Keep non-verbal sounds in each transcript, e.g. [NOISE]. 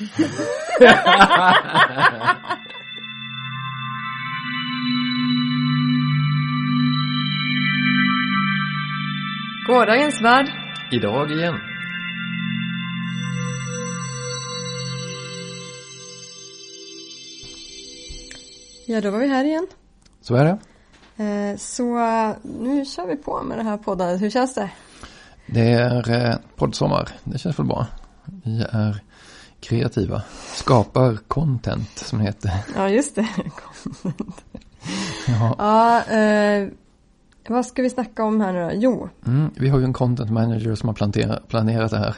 [LAUGHS] Gårdagens värld. Idag igen. Ja, då var vi här igen. Så är det. Eh, Så nu kör vi på med det här poddandet. Hur känns det? Det är eh, poddsommar. Det känns väl bra. Vi är kreativa. Skapar content som det heter. Ja, just det. [LAUGHS] Ja. Ja, eh, vad ska vi snacka om här nu då? Jo, Mm, vi har ju en content manager som har plantera, planerat det här.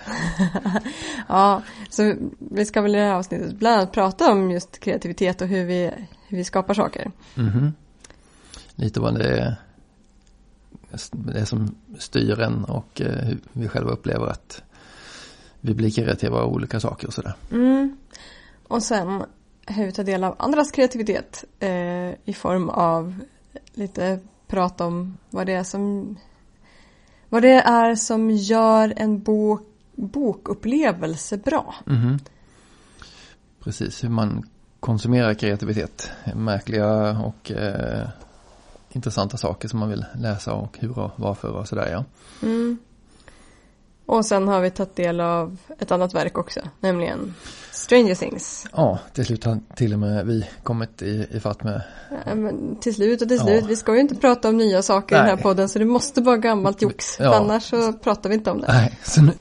[LAUGHS] ja, så vi ska väl i det här avsnittet bland annat prata om just kreativitet och hur vi, hur vi skapar saker. Mhm. Lite vad det är, det som styr en och eh, hur vi själva upplever att vi blir kreativa av olika saker och sådär. Mm. Och sen hur vi tar del av andras kreativitet eh, i form av lite prat om vad det är som vad det är som gör en bok, bokupplevelse bra. Mhm. Precis, hur man konsumerar kreativitet. Märkliga och eh, intressanta saker som man vill läsa och hur och varför och sådär ja. Mm. Och sen har vi tagit del av ett annat verk också, nämligen Stranger Things. Ja, till slut har till och med vi kommit i, i fatt med. Ja, men till slut och till Ja. slut, vi ska ju inte prata om nya saker i den här Nej. podden så det måste vara gammalt jox. Ja. Annars så pratar vi inte om det. Nej, så nu,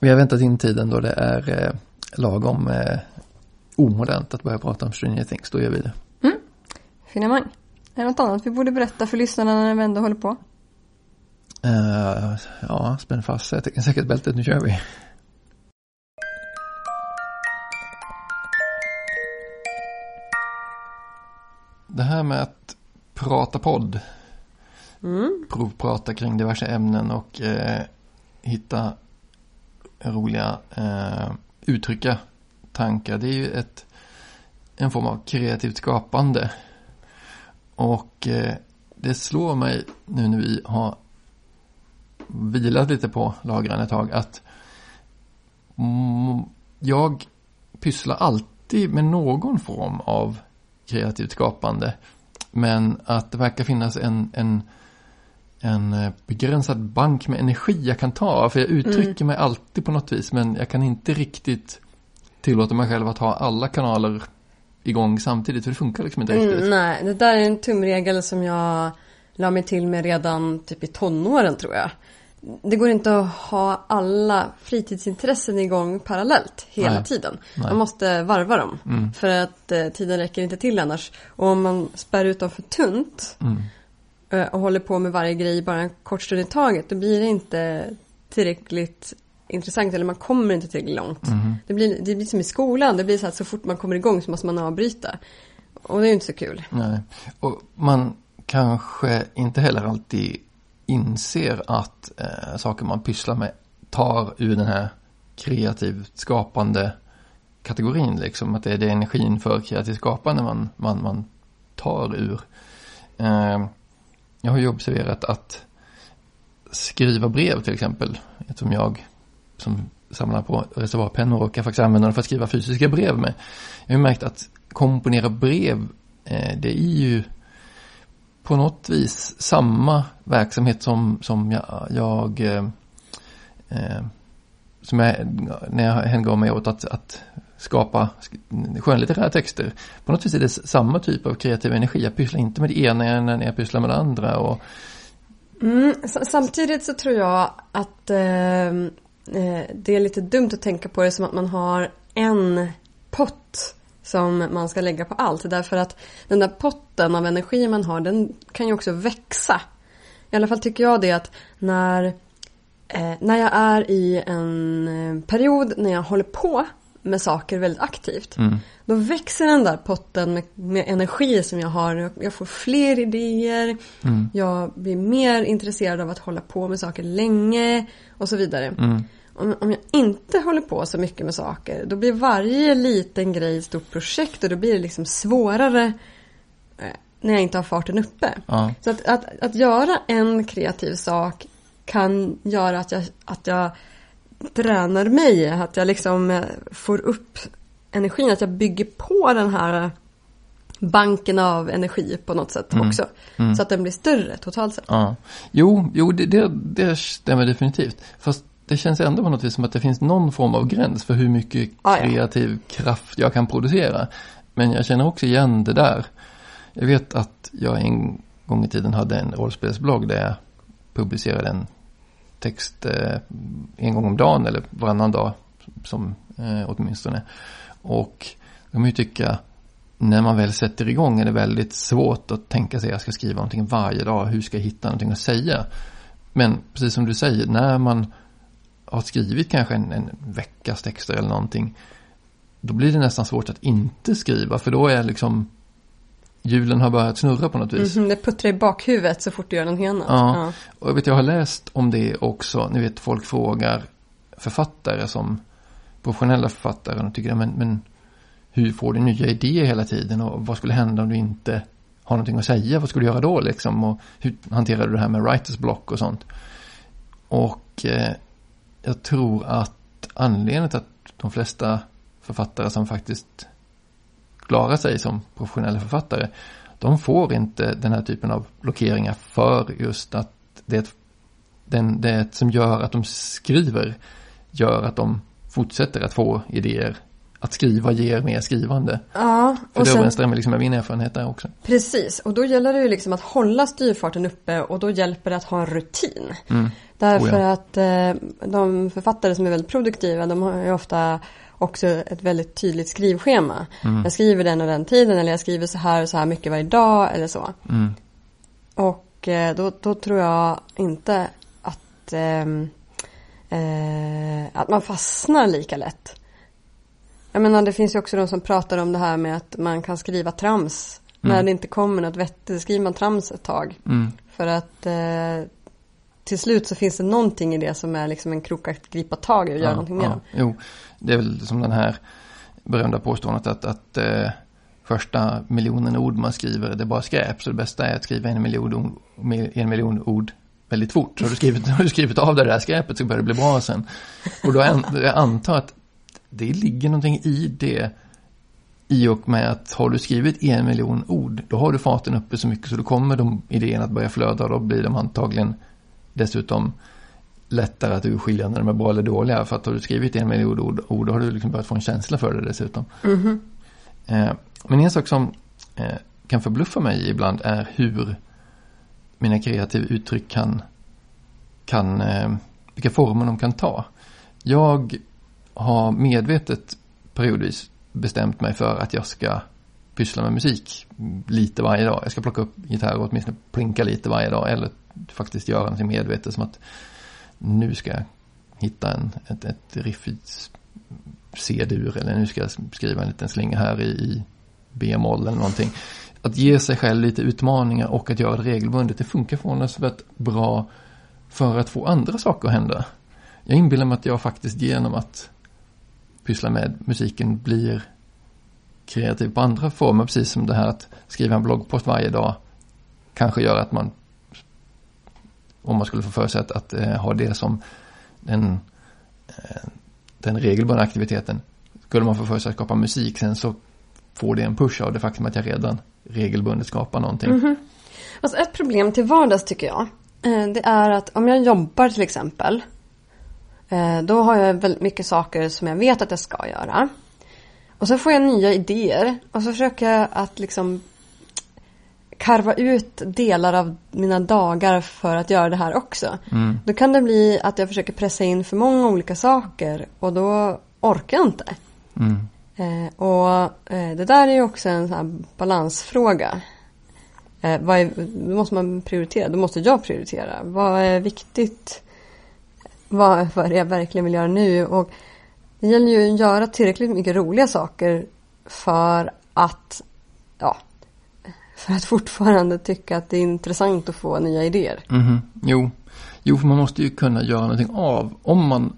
vi har väntat in tiden då det är eh, lagom eh, omodernt att börja prata om Stranger Things. Då gör vi det. Finemang. Är det något annat vi borde berätta för lyssnarna när vi ändå håller på? Eh, ja, spänn fast säkert säkerhetsbältet, nu kör vi. Det här med att prata podd, Mm. provprata kring diverse ämnen och eh, hitta roliga eh, uttrycka tankar. Det är ju ett, en form av kreativt skapande. Och eh, det slår mig nu när vi har vilat lite på lagren ett tag att mm, jag pysslar alltid med någon form av kreativt skapande. Men att det verkar finnas en, en, en eh, begränsad bank med energi jag kan ta. För jag uttrycker mig alltid på något vis men jag kan inte riktigt tillåta mig själv att ha alla kanaler igång samtidigt. För det funkar liksom inte riktigt. Mm, nej, det där är en tumregel som jag la mig till med redan typ i tonåren tror jag. Det går inte att ha alla fritidsintressen igång parallellt hela Nej. tiden. Nej. Man måste varva dem. Mm. För att eh, tiden räcker inte till annars. Och om man spär ut dem för tunt Mm. eh, och håller på med varje grej bara en kort stund i taget. Då blir det inte tillräckligt intressant eller man kommer inte tillräckligt långt. Mhm. Det, blir, det blir som i skolan. Det blir så att så fort man kommer igång så måste man avbryta. Och det är ju inte så kul. Nej. Och man kanske inte heller alltid inser att eh, saker man pysslar med tar ur den här kreativt skapande kategorin. Liksom. Att det är det energin för kreativt skapande man, man, man tar ur. Eh, jag har ju observerat att skriva brev till exempel, som jag som samlar på reservoarpennor och kan faktiskt använda dem för att skriva fysiska brev med. Jag har ju märkt att komponera brev, eh, det är ju på något vis samma verksamhet som, som jag, jag eh, eh, som jag, när jag hängav mig åt att, att skapa skönlitterära texter. På något vis är det samma typ av kreativ energi. Jag pysslar inte med det ena när jag pysslar med det andra. Och, Mm, samtidigt så tror jag att eh, eh, det är lite dumt att tänka på det som att man har en pott som man ska lägga på allt. Därför att den där potten av energi man har, den kan ju också växa. I alla fall tycker jag det att när, eh, när jag är i en eh, period när jag håller på med saker väldigt aktivt. mm, Då växer den där potten med, med energi som jag har. Jag- Jag får fler idéer. mm, Jag blir mer intresserad av att hålla på med saker länge och så vidare. mm, Om, om jag inte håller på så mycket med saker då blir varje liten grej ett stort projekt och då blir det liksom svårare eh, när jag inte har farten uppe. ja, Så att, att, att göra en kreativ sak kan göra att jag, att jag tränar mig. Att jag liksom eh, får upp energin. Att jag bygger på den här banken av energi på något sätt Mm. också. Mm. Så att den blir större totalt sett. Ja. Jo, jo det, det, det stämmer definitivt. Fast det känns ändå på något vis som att det finns någon form av gräns för hur mycket Ah, kreativ kraft jag kan producera. Men jag känner också igen det där. Jag vet att jag en gång i tiden hade en rollspelsblogg där jag publicerade en text eh, en gång om dagen eller varannan dag som eh, åtminstone. Och då kan ju tycka när man väl sätter igång är det väldigt svårt att tänka sig att jag ska skriva någonting varje dag. Hur ska jag hitta någonting att säga? Men precis som du säger, när man har skrivit kanske en, en veckas texter eller någonting. Då blir det nästan svårt att inte skriva för då är liksom hjulen har börjat snurra på något vis. Mhm, det puttrar i bakhuvudet så fort du gör någonting annat. Ja. Och jag vet, jag har läst om det också. Ni vet, folk frågar författare som professionella författare och tycker, men, men hur får du nya idéer hela tiden och vad skulle hända om du inte har någonting att säga? Vad skulle du göra då liksom? Och hur hanterar du det här med writers block och sånt? Och eh, jag tror att anledningen till att de flesta författare som faktiskt klarar sig som professionella författare de får inte den här typen av blockeringar för just att det, den, det som gör att de skriver gör att de fortsätter att få idéer. Att skriva ger mer skrivande. Ja, För och det sen, överensstämmer liksom med min erfarenhet där också. precis. Och då gäller det ju liksom att hålla styrfarten uppe och då hjälper det att ha en rutin. Mm. Därför Oh ja. att eh, de författare som är väldigt produktiva de har ju ofta också ett väldigt tydligt skrivschema. Mm. Jag skriver den och den tiden eller jag skriver så här och så här mycket varje dag eller så. Mm. Och eh, då, då tror jag inte att, ehm, eh, att man fastnar lika lätt. Jag menar det finns ju också de som pratar om det här med att man kan skriva trams. Mm. När det inte kommer något vettigt skriver man trams ett tag. Mm. För att eh, till slut så finns det någonting i det som är liksom en krok att gripa tag i och göra någonting med. ja. Jo, det är väl som den här berömda påståendet att, att eh, första miljonen ord man skriver det är bara skräp. Så det bästa är att skriva en miljon, en miljon ord väldigt fort. Så har du skrivit, [LAUGHS] har du skrivit av det där skräpet så börjar det bli bra sen. Och då an, jag antar att det ligger någonting i det. I och med att har du skrivit en miljon ord, då har du farten uppe så mycket så då kommer de idéerna att börja flöda och då blir de antagligen dessutom lättare att urskilja när de är bra eller dåliga. För att har du skrivit en miljon ord, ord då har du liksom börjat få en känsla för det dessutom. Mhm. Eh, men en sak som eh, kan förbluffa mig ibland är hur mina kreativa uttryck kan, kan eh, vilka former de kan ta. Jag har medvetet periodvis bestämt mig för att jag ska pyssla med musik lite varje dag. Jag ska plocka upp gitarr och åtminstone plinka lite varje dag eller faktiskt göra någonting medvetet som att nu ska jag hitta en, ett, ett riff i C-dur eller nu ska jag skriva en liten slinga här i, i B-moll eller någonting. Att ge sig själv lite utmaningar och att göra det regelbundet, det funkar förvånansvärt bra för att få andra saker att hända. Jag inbillar mig att jag faktiskt genom att pysslar med musiken blir kreativ på andra former, precis som det här att skriva en bloggpost varje dag kanske gör att man om man skulle få för sig att, att eh, ha det som den, eh, den regelbundna aktiviteten. Skulle man få för sig att skapa musik sen så får det en push av det faktum att jag redan regelbundet skapar någonting. Mhm. Alltså ett problem till vardags tycker jag. eh, Det är att om jag jobbar till exempel eh, Då har jag väldigt mycket saker som jag vet att jag ska göra. Och så får jag nya idéer. Och så försöker jag att liksom karva ut delar av mina dagar för att göra det här också. Mm. Då kan det bli att jag försöker pressa in för många olika saker och då orkar jag inte. Mm. Eh, och eh, det där är ju också en sån balansfråga. Eh, vad är, då måste man prioritera, då måste jag prioritera. Vad är viktigt? Vad, vad är det jag verkligen vill göra nu? Och det gäller ju att göra tillräckligt mycket roliga saker för att, ja, för att fortfarande tycka att det är intressant att få nya idéer. Mhm. Jo. jo, för man måste ju kunna göra någonting av. Om man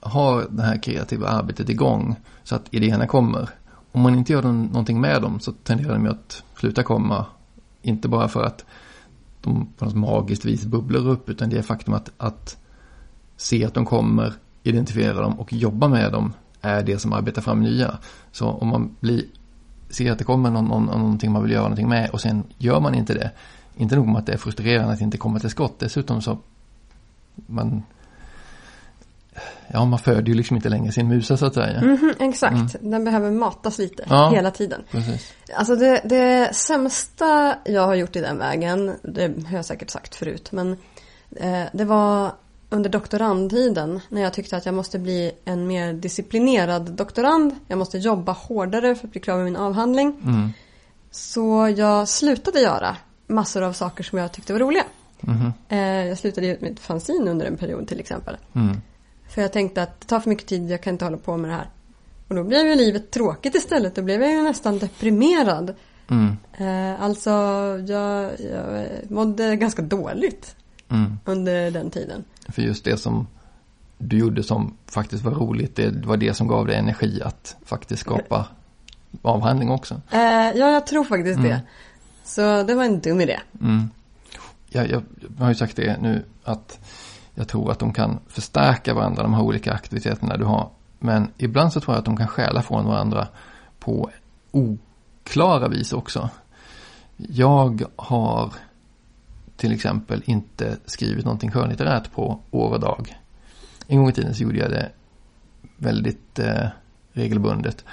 har det här kreativa arbetet igång så att idéerna kommer. Om man inte gör någonting med dem så tenderar de ju att sluta komma. Inte bara för att de på något magiskt vis bubblar upp utan det är faktum att, att se att de kommer identifiera dem och jobba med dem är det som arbetar fram nya. Så om man blir, ser att det kommer någon, någon, någonting man vill göra någonting med och sen gör man inte det. Inte nog med att det är frustrerande att inte komma till skott. Dessutom så man Ja, man föder ju liksom inte längre sin musa så att säga. Mhm, exakt, den behöver matas lite Ja. hela tiden. Precis. Alltså det, det sämsta jag har gjort i den vägen, det har jag säkert sagt förut, men eh, det var under doktorandtiden när jag tyckte att jag måste bli en mer disciplinerad doktorand. Jag måste jobba hårdare för att bli klar med min avhandling. Mm. Så jag slutade göra massor av saker som jag tyckte var roliga. Eh, jag slutade ge ut mitt fanzine under en period till exempel. Mm. För jag tänkte att det tar för mycket tid, jag kan inte hålla på med det här. Och då blev ju livet tråkigt istället. Då blev jag ju nästan deprimerad. Mm. Eh, alltså, jag, jag mådde ganska dåligt Mm. under den tiden. För just det som du gjorde som faktiskt var roligt, det var det som gav dig energi att faktiskt skapa avhandling också. Eh, ja, jag tror faktiskt Mm. det. Så det var en dum idé. Mm. Jag, jag, jag har ju sagt det nu att jag tror att de kan förstärka varandra, de här olika aktiviteterna du har. Men ibland så tror jag att de kan stjäla från varandra på oklara vis också. Jag har till exempel inte skrivit någonting skönlitterärt på år och dag. En gång i tiden så gjorde jag det väldigt eh, regelbundet.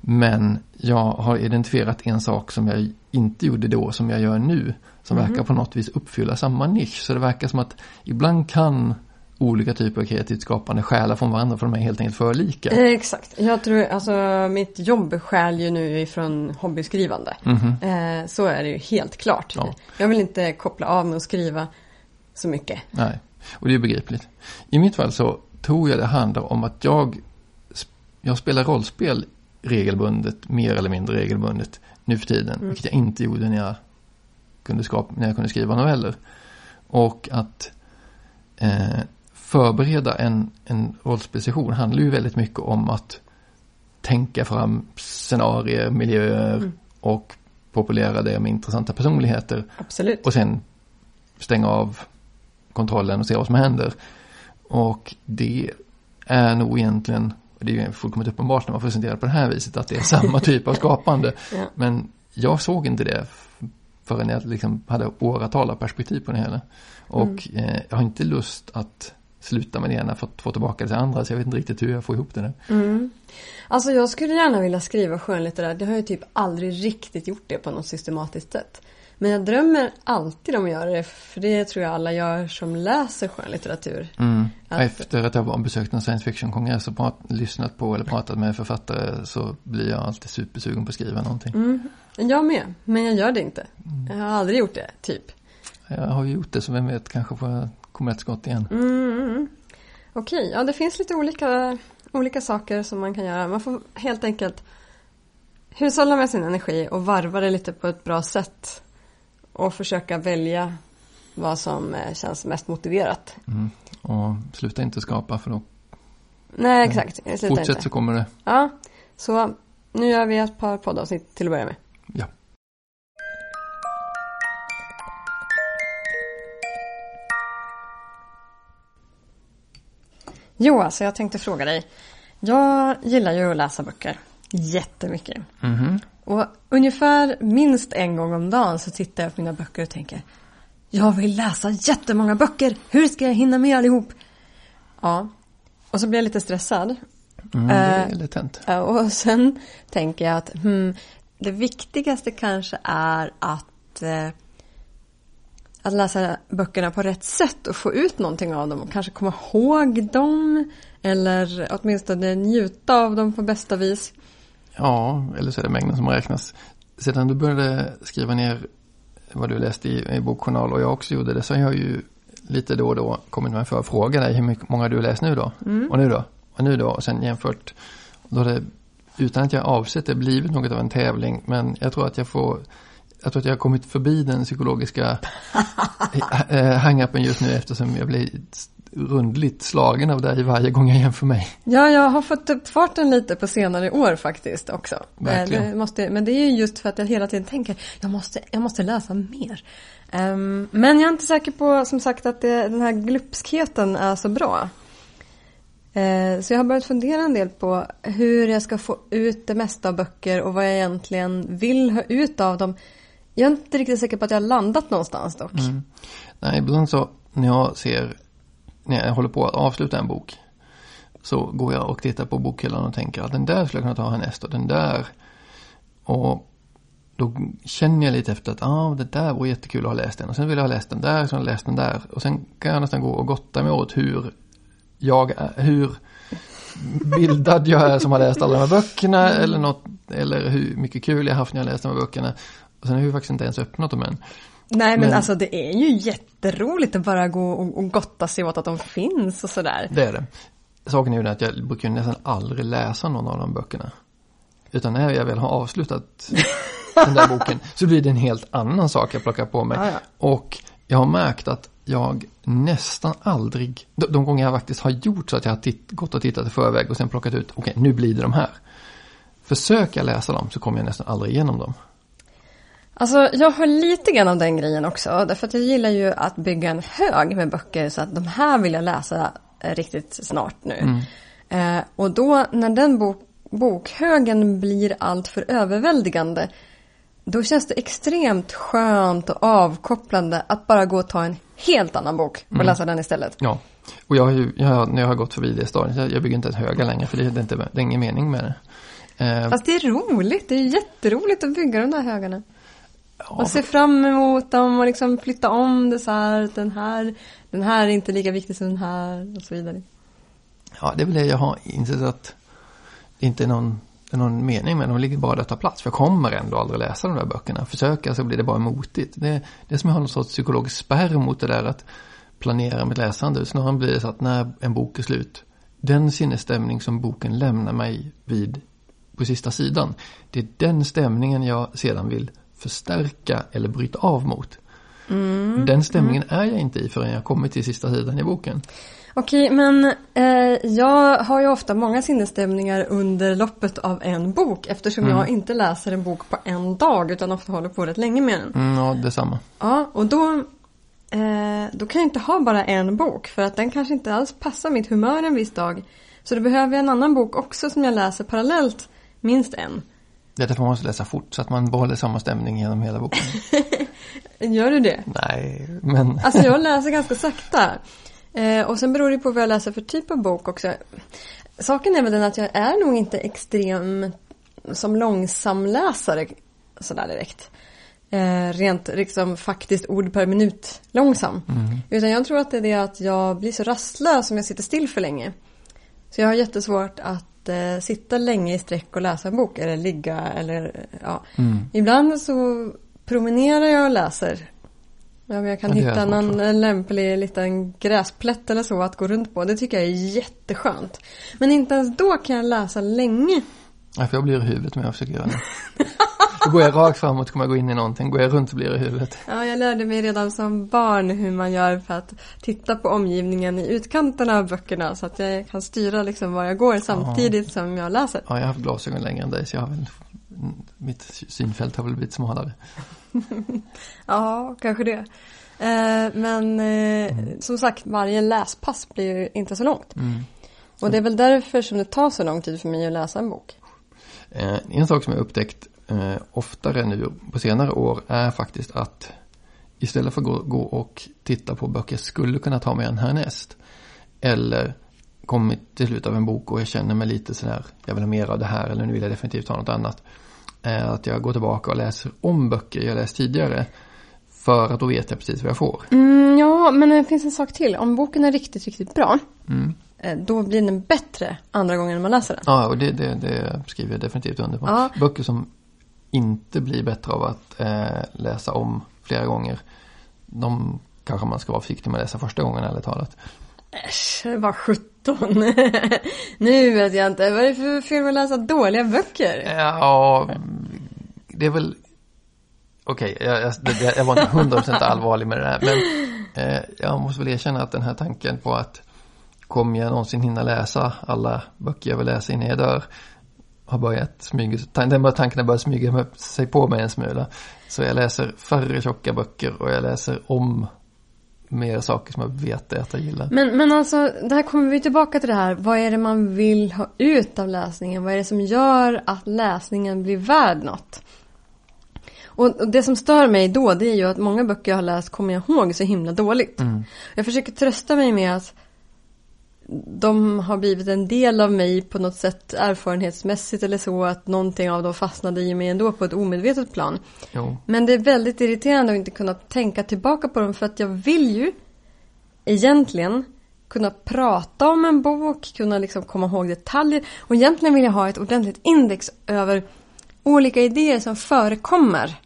Men jag har identifierat en sak som jag inte gjorde då som jag gör nu. Som Mhm. verkar på något vis uppfylla samma nisch. Så det verkar som att ibland kan olika typer av kreativt skapande stjäla från varandra för de är helt enkelt för lika. Eh, exakt. Jag tror, alltså mitt jobb stjäl ju nu ifrån hobbyskrivande. Mhm. Eh, så är det ju helt klart. Ja. Jag vill inte koppla av med att skriva så mycket. Nej, och det är begripligt. I mitt fall så tror jag det handlar om att jag, jag spelar rollspel regelbundet, mer eller mindre regelbundet nu för tiden. Mm. Vilket jag inte gjorde när jag kunde, skapa, när jag kunde skriva noveller. Och att eh, förbereda en, en rollspelssession handlar ju väldigt mycket om att tänka fram scenarier, miljöer Mm. och populera det med intressanta personligheter. Absolut. Och sen stänga av kontrollen och se vad som händer. Och det är nog egentligen, och det är ju fullkomligt uppenbart när man presenterar på det här viset, att det är samma [LAUGHS] typ av skapande. Ja. Men jag såg inte det förrän jag liksom hade åratal av perspektiv på det hela. Och eh, jag har inte lust att sluta med det ena för att få tillbaka det till andra, så jag vet inte riktigt hur jag får ihop det där. Mm. Alltså jag skulle gärna vilja skriva skönlitterärt. Jag har ju typ aldrig riktigt gjort det på något systematiskt sätt. Men jag drömmer alltid om att göra det. För det tror jag alla gör som läser skönlitteratur. Mm. Att- Efter att jag var besökt en science fiction-kongress och prat, lyssnat på eller pratat med författare så blir jag alltid supersugen på att skriva någonting. Mm. Jag med, men jag gör det inte. Jag har aldrig gjort det, typ. Jag har ju gjort det så vem vet kanske får jag komma ett skott igen. Mm. Okej, ja det finns lite olika, olika saker som man kan göra. Man får helt enkelt hushålla med sin energi och varva det lite på ett bra sätt. Och försöka välja vad som eh, känns mest motiverat. Mm. Och sluta inte skapa för då Nej, exakt. Fortsätt inte. så kommer det. Ja, så nu gör vi ett par poddavsnitt till att börja med. Jo, alltså jag tänkte fråga dig. Jag gillar ju att läsa böcker jättemycket. Mhm. Och ungefär minst en gång om dagen så tittar jag på mina böcker och tänker Jag vill läsa jättemånga böcker! Hur ska jag hinna med allihop? Ja, och så blir jag lite stressad. Mm, det är Eh, hänt. Ja, Och [LAUGHS] sen tänker jag att hmm, det viktigaste kanske är att, eh, att läsa böckerna på rätt sätt och få ut någonting av dem och kanske komma ihåg dem eller åtminstone njuta av dem på bästa vis. Ja, eller så är det mängden som räknas. Sedan du började skriva ner vad du läste i, i bokjournal och jag också gjorde det så har jag ju lite då och då kommit med en förfråga dig hur mycket, många du läst nu då? Och nu då? Och nu då? Och sen jämfört. Då det, utan att jag avsett det, blivit något av en tävling. Men jag tror att jag får jag tror att jag har kommit förbi den psykologiska eh, hang-upen just nu eftersom jag blir rundligt slagen av dig varje gång jag jämför mig. Ja, jag har fått upp farten lite på senare år faktiskt också. Verkligen. Eh, Det måste, men det är ju just för att jag hela tiden tänker jag måste, jag måste läsa mer. Ehm, men jag är inte säker på som sagt att det, den här glupskheten är så bra. Eh, så jag har börjat fundera en del på hur jag ska få ut det mesta av böcker och vad jag egentligen vill ha ut av dem. Jag är inte riktigt säker på att jag har landat någonstans dock. Mm. Nej, ibland så när jag ser, när jag håller på att avsluta en bok. Så går jag och tittar på bokhyllan och tänker att den där skulle jag kunna ta härnäst och den där. Och då känner jag lite efter att ah, det där var jättekul att ha läst den. Och sen vill jag ha läst den där, sen har jag läst den där. Och sen kan jag nästan gå och gotta mig åt hur jag är, hur bildad jag är som har läst alla de här böckerna. Eller, något, eller hur mycket kul jag har haft när jag läst de här böckerna. Sen har jag faktiskt inte ens öppnat dem än. Nej men, men, alltså det är ju jätteroligt att bara gå och, och gotta sig åt att de finns och sådär. Det är det. Saken är ju den att jag brukar nästan aldrig läsa någon av de böckerna. Utan när jag väl har avslutat [LAUGHS] den där boken så blir det en helt annan sak jag plockar på mig. Ja, ja. Och jag har märkt att jag nästan aldrig, de, de gånger jag faktiskt har gjort så att jag har titt, gått och tittat i förväg och sen plockat ut, okej okay, nu blir det de här. Försöker jag läsa dem så kommer jag nästan aldrig igenom dem. Alltså jag har lite grann av den grejen också. Därför att jag gillar ju att bygga en hög med böcker så att de här vill jag läsa riktigt snart nu. Mm. Eh, och då när den bok, bokhögen blir allt för överväldigande då känns det extremt skönt och avkopplande att bara gå och ta en helt annan bok och mm. läsa den istället. Ja, och jag har ju, jag har, när jag har gått förbi det stadiet, jag, jag bygger inte ett höga längre för det, det, är inte, det är ingen mening med det. Eh, Fast det är roligt, det är jätteroligt att bygga de där högarna. Ja. Och se fram emot dem och liksom flytta om det så här, den här, den här är inte lika viktig som den här och så vidare. Ja, det är väl det jag har insett att det inte är någon är någon mening med. De ligger bara där att ta plats. För jag kommer ändå aldrig läsa de där böckerna. Försöka så blir det bara motigt. Det, det är som jag har någon sorts psykologisk spärr mot det där att planera mitt läsande. Snarare blir det så att när en bok är slut. Den sinnesstämning som boken lämnar mig vid på sista sidan. Det är den stämningen jag sedan vill förstärka eller bryta av mot. Mm, den stämningen mm. är jag inte i förrän jag kommit till sista sidan i boken. Okej, men eh, jag har ju ofta många sinnesstämningar under loppet av en bok eftersom mm. jag inte läser en bok på en dag utan ofta håller på rätt länge med den. Mm, ja, detsamma. Ja, och då, eh, då kan jag inte ha bara en bok för att den kanske inte alls passar mitt humör en viss dag. Så då behöver jag en annan bok också som jag läser parallellt, minst en. Det är därför man måste läsa fort så att man behåller samma stämning genom hela boken. [LAUGHS] Gör du det? Nej, men... alltså jag läser ganska sakta. Eh, och sen beror det på vad jag läser för typ av bok också. Saken är väl den att jag är nog inte extrem som långsamläsare sådär direkt. Eh, rent liksom faktiskt ord per minut långsam. Mm. Utan jag tror att det är det att jag blir så rastlös om jag sitter still för länge. Så jag har jättesvårt att eh, sitta länge i sträck och läsa en bok eller ligga eller ja. Mm. Ibland så promenerar jag och läser Ja, jag kan Ja, hitta någon också. lämplig liten gräsplätt eller så att gå runt på. Det tycker jag är jätteskönt. Men inte ens då kan jag läsa länge. Ja, för jag blir i huvudet om jag försöker göra det. Då går jag rakt framåt kommer jag gå in i någonting. Går jag runt så blir jag i huvudet. Ja, jag lärde mig redan som barn hur man gör för att titta på omgivningen i utkanterna av böckerna så att jag kan styra liksom var jag går samtidigt som jag läser. Ja, jag har haft glasögon längre än dig så jag har väl, mitt synfält har väl blivit smalare. [LAUGHS] Ja, kanske det. Eh, men eh, som sagt, varje läspass blir inte så långt. Mm. Och det är väl därför som det tar så lång tid för mig att läsa en bok. Eh, en sak som jag upptäckt eh, oftare nu på senare år är faktiskt att istället för att gå, och titta på böcker jag skulle kunna ta mig en härnäst. Eller kommit till slut av en bok och jag känner mig lite sådär, jag vill ha mer av det här eller nu vill jag definitivt ha något annat. Är att jag går tillbaka och läser om böcker jag läst tidigare. För att då vet jag precis vad jag får. Mm, ja, men det finns en sak till. Om boken är riktigt, riktigt bra, Mm. Eh, då blir den bättre andra gången man läser den. Ja, och det, det, det skriver jag definitivt under på. Ja. Böcker som inte blir bättre av att eh, läsa om flera gånger. De kanske man ska vara försiktig med att läsa första gången ärligt talat. Äsch, det var 17. nu vet jag inte. Vad är det för fel med att läsa dåliga böcker? Ja, det är väl Okej, jag, jag, det- jag var inte 100% allvarlig med det här. Men eh, jag måste väl erkänna att den här tanken på att kommer jag någonsin hinna läsa alla böcker jag vill läsa innan jag dör har börjat smyga, den bara tanken har börjat smyga sig på mig en smula. Så jag läser färre tjocka böcker och jag läser om mer saker som jag vet att jag gillar. Men, men alltså, där kommer vi tillbaka till det här. Vad är det man vill ha ut av läsningen? Vad är det som gör att läsningen blir värd något? Och, och det som stör mig då, det är ju att många böcker jag har läst kommer jag ihåg så himla dåligt. Mm. Jag försöker trösta mig med att de har blivit en del av mig på något sätt erfarenhetsmässigt eller så att någonting av dem fastnade i mig ändå på ett omedvetet plan. Jo. Men det är väldigt irriterande att inte kunna tänka tillbaka på dem för att jag vill ju egentligen kunna prata om en bok, kunna liksom komma ihåg detaljer och egentligen vill jag ha ett ordentligt index över olika idéer som förekommer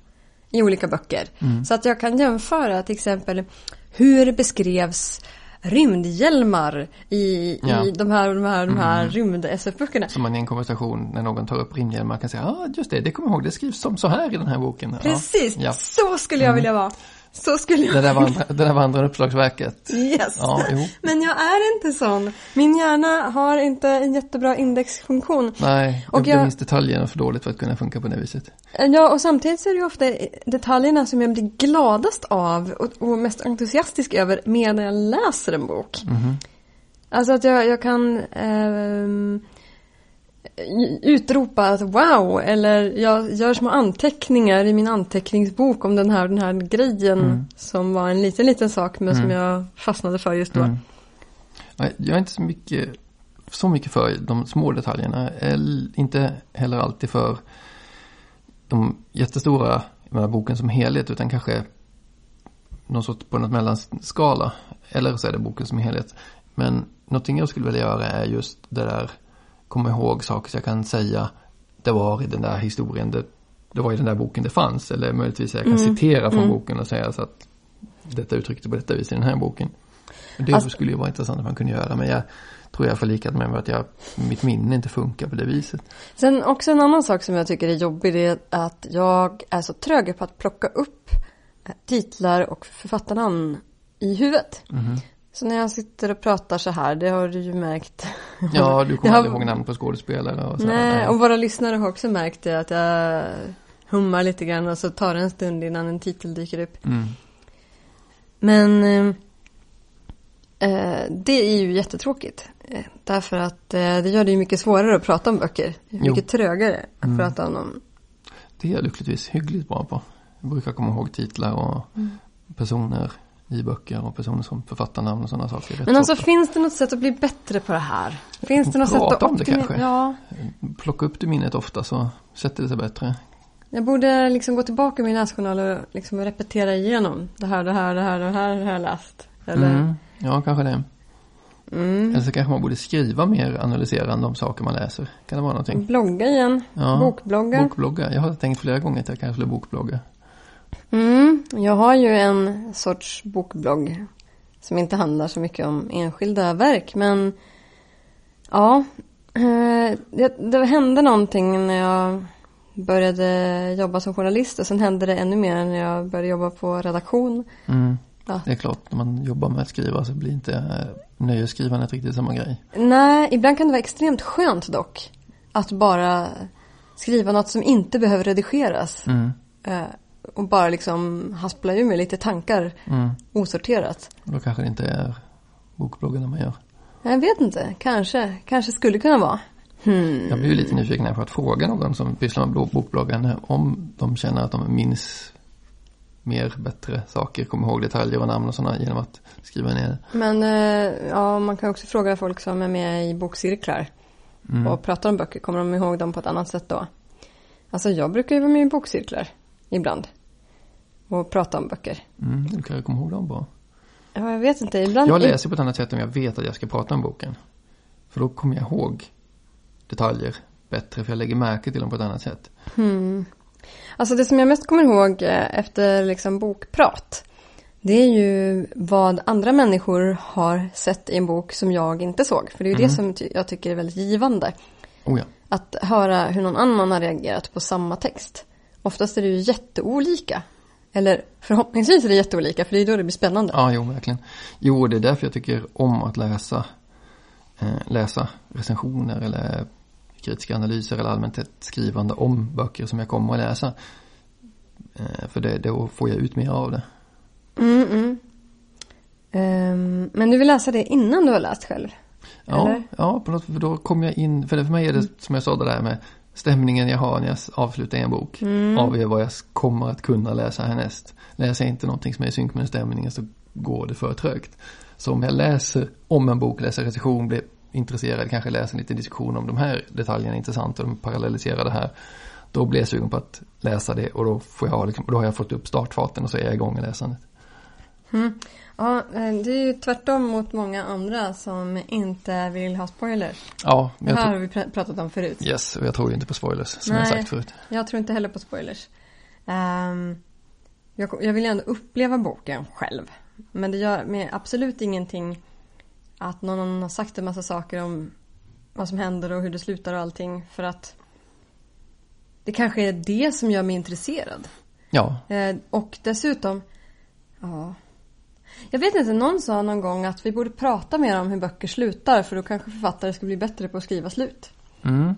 i olika böcker. Så att jag kan jämföra till exempel hur beskrevs rymdhjälmar i, Ja. i de här, de här, de här rymd-SF-böckerna. Som man i en konversation när någon tar upp rymdhjälmar kan säga, ja ah, just det, det kommer jag ihåg, det skrivs som så här i den här boken. Precis, Ja. så skulle jag vilja vara. Så skulle jag Det där vandra, det där uppslagsverket. Yes. Ja, jo. Men jag är inte sån. Min hjärna har inte en jättebra indexfunktion. Nej, Och jag- jag minns detaljerna för dåligt för att kunna funka på det viset. Ja, och samtidigt så är det ju ofta detaljerna som jag blir gladast av och, mest entusiastisk över medan jag läser en bok. Alltså att jag, jag kan ehm, utropa att wow, eller jag gör små anteckningar i min anteckningsbok om den här, den här grejen som var en liten, liten sak men som jag fastnade för just då. Mm. Jag är inte så mycket, så mycket för de små detaljerna. Eller inte heller alltid för de jättestora, jag menar boken som helhet, utan kanske någon sorts på något mellanskala. Eller så är det boken som helhet. Men någonting jag skulle vilja göra är just det där, komma ihåg saker så jag kan säga, det var i den där historien, det, det var i den där boken det fanns. Eller möjligtvis jag kan citera från boken och säga så att detta uttryckte på detta vis i den här boken. Det Alltså- skulle ju vara intressant om man kunde göra, men jag tror jag är förlikad med mig att jag, mitt minne inte funkar på det viset. Sen också en annan sak som jag tycker är jobbig det är att jag är så trög på att plocka upp titlar och författarnamn i huvudet. Mhm. Så när jag sitter och pratar så här, det har du ju märkt. [LAUGHS] Ja, du kommer har- aldrig ihåg namn på skådespelare och så. Nej, och våra lyssnare har också märkt det att jag hummar lite grann och så tar det en stund innan en titel dyker upp. Mm. Men eh, eh, det är ju jättetråkigt. Eh, därför att eh, det gör det ju mycket svårare att prata om böcker. Är Jo. mycket trögare att Mm. prata om dem. Det är jag lyckligtvis hyggligt bra på. Jag brukar komma ihåg titlar och Mm. personer i böcker och personer som författarnamn och sådana saker. Men alltså ofta. finns det något sätt att bli bättre på det här? Finns det något sätt Prata att om det kanske. Ja, Plocka upp det minnet ofta så sätter det sig bättre. jag borde liksom gå tillbaka i min läsjournal och liksom repetera igenom. Det här, det här, det här, det här har jag läst. Eller, Mm. Ja, kanske det. mm. Eller så kanske man borde skriva mer analyserande om saker man läser. Kan det vara någonting? Blogga igen. Ja. Bokblogga. Bokblogga. Jag har tänkt flera gånger att jag kanske skulle bokblogga. Mm, jag har ju en sorts bokblogg som inte handlar så mycket om enskilda verk men ja, eh, det, det hände någonting när jag började jobba som journalist och sen hände det ännu mer när jag började jobba på redaktion. Mm. Ja. Det är klart, när man jobbar med att skriva så blir inte eh, nöjesskrivandet riktigt samma grej. Nej, ibland kan det vara extremt skönt dock att bara skriva något som inte behöver redigeras Mm. Och bara liksom haspla ur med lite tankar Mm. osorterat. Och då kanske det inte är bokbloggarna man gör. Jag vet inte, kanske. Kanske skulle kunna vara. Hmm. Jag blir lite nyfiken här på att fråga någon som pysslar med bokbloggen om de känner att de minns mer, bättre saker, kommer ihåg detaljer och namn och sådana genom att skriva ner. Men eh, ja, man kan också fråga folk som är med i bokcirklar Mm. och pratar om böcker. Kommer de ihåg dem på ett annat sätt då? Alltså jag brukar ju vara med i bokcirklar ibland. Och prata om böcker. Mm, du kan ju komma ihåg dem bra. Ja, jag vet inte. Ibland... Jag läser på ett annat sätt om jag vet att jag ska prata om boken. För då kommer jag ihåg detaljer bättre, för jag lägger märke till dem på ett annat sätt. Hmm. Alltså det som jag mest kommer ihåg eh, efter liksom bokprat. Det är ju vad andra människor har sett i en bok som jag inte såg. För det är ju det som jag tycker är väldigt givande. Oh ja. Att höra hur någon annan har reagerat på samma text. Oftast är det ju jätteolika. Eller förhoppningsvis är det jätteolika för det är då det blir spännande. Ja, jo, verkligen. Jo, det är därför jag tycker om att läsa, eh, läsa recensioner eller kritiska analyser eller allmänt ett skrivande om böcker som jag kommer att läsa. Eh, för det, då får jag ut mer av det. Mm, mm. Ehm, men du vill läsa det innan du har läst själv? Ja, Eller? ja på något, för då kommer jag in, för för mig är det som jag sa det där med stämningen jag har när jag avslutar en bok. Avgör vad jag kommer att kunna läsa härnäst. Läser jag inte någonting som är i synk med stämningen så går det för trögt. Så om jag läser om en bok, läser recension, blir intresserad, kanske läser en liten diskussion om de här detaljerna är intressant och de parallelliserar det här. Då blir jag sugen på att läsa det och då, får jag, liksom, då har jag fått upp startfarten och så är jag igång i läsandet. Ja, eh, det är ju tvärtom mot många andra som inte vill ha spoilers. Ja, Det men jag här tror, har vi pr- pratat om förut. yes, och jag tror ju inte på spoilers som jag Nej. sagt förut. Jag tror inte heller på spoilers. Ehm, jag, jag vill ju ändå uppleva boken själv. Men det gör mig absolut ingenting att någon har sagt en massa saker om vad som händer och hur det slutar och allting. För att det kanske är det som gör mig intresserad. Ja, Eh, och dessutom, ja. Jag vet inte, någon sa någon gång att vi borde prata mer om hur böcker slutar för då kanske författare ska bli bättre på att skriva slut. mm.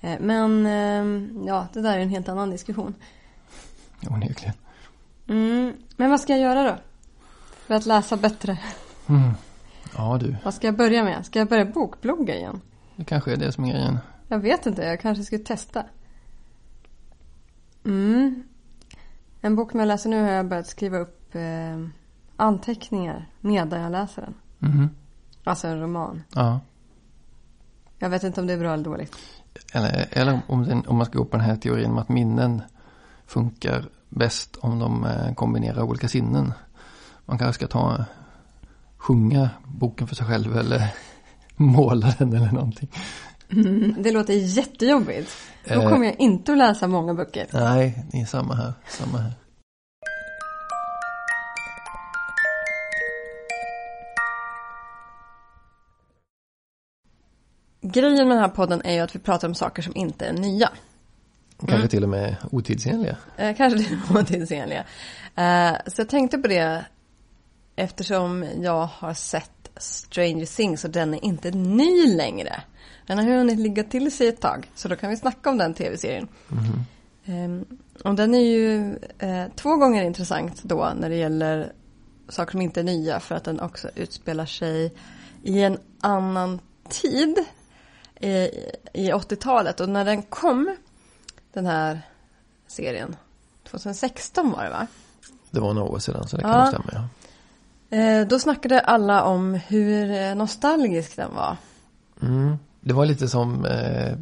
Eh, Men eh, ja, det där är en helt annan diskussion. onekligen. Mm. Men vad ska jag göra då? För att läsa bättre. Mm. Ja du, Vad ska jag börja med? Ska jag börja bokblogga igen? det kanske är det som är grejen. Jag vet inte, jag kanske skulle testa. Mm. En bok som jag läser nu har jag börjat skriva upp eh, anteckningar medan jag läser den. Mhm. Alltså en roman. Ja. Jag vet inte om det är bra eller dåligt. Eller, eller om, den, om man ska gå på den här teorin om att minnen funkar bäst om de eh, kombinerar olika sinnen. Man kanske ska ta sjunga boken för sig själv eller [LAUGHS] måla den eller någonting. Det låter jättejobbigt. Då Eh. kommer jag inte att läsa många böcker. Nej, det är samma här. Samma här. Grejen med den här podden är ju att vi pratar om saker som inte är nya. Kanske till och med otidsenliga. Eh, kanske det var tidsenliga. Eh, så jag tänkte på det eftersom jag har sett Stranger Things och den är inte ny längre. Den har hunnit ligga till sig ett tag, så då kan vi snacka om den tv-serien. Eh, och den är ju eh, två gånger intressant då när det gäller saker som inte är nya för att den också utspelar sig i en annan tid i, i 80-talet. Och när den kom, den här serien, 2016 var det va? Det var några år sedan så det kan Ja. stämma. Ja. Eh, då snackade alla om hur eh, nostalgisk den var. Mm. Det var lite som eh,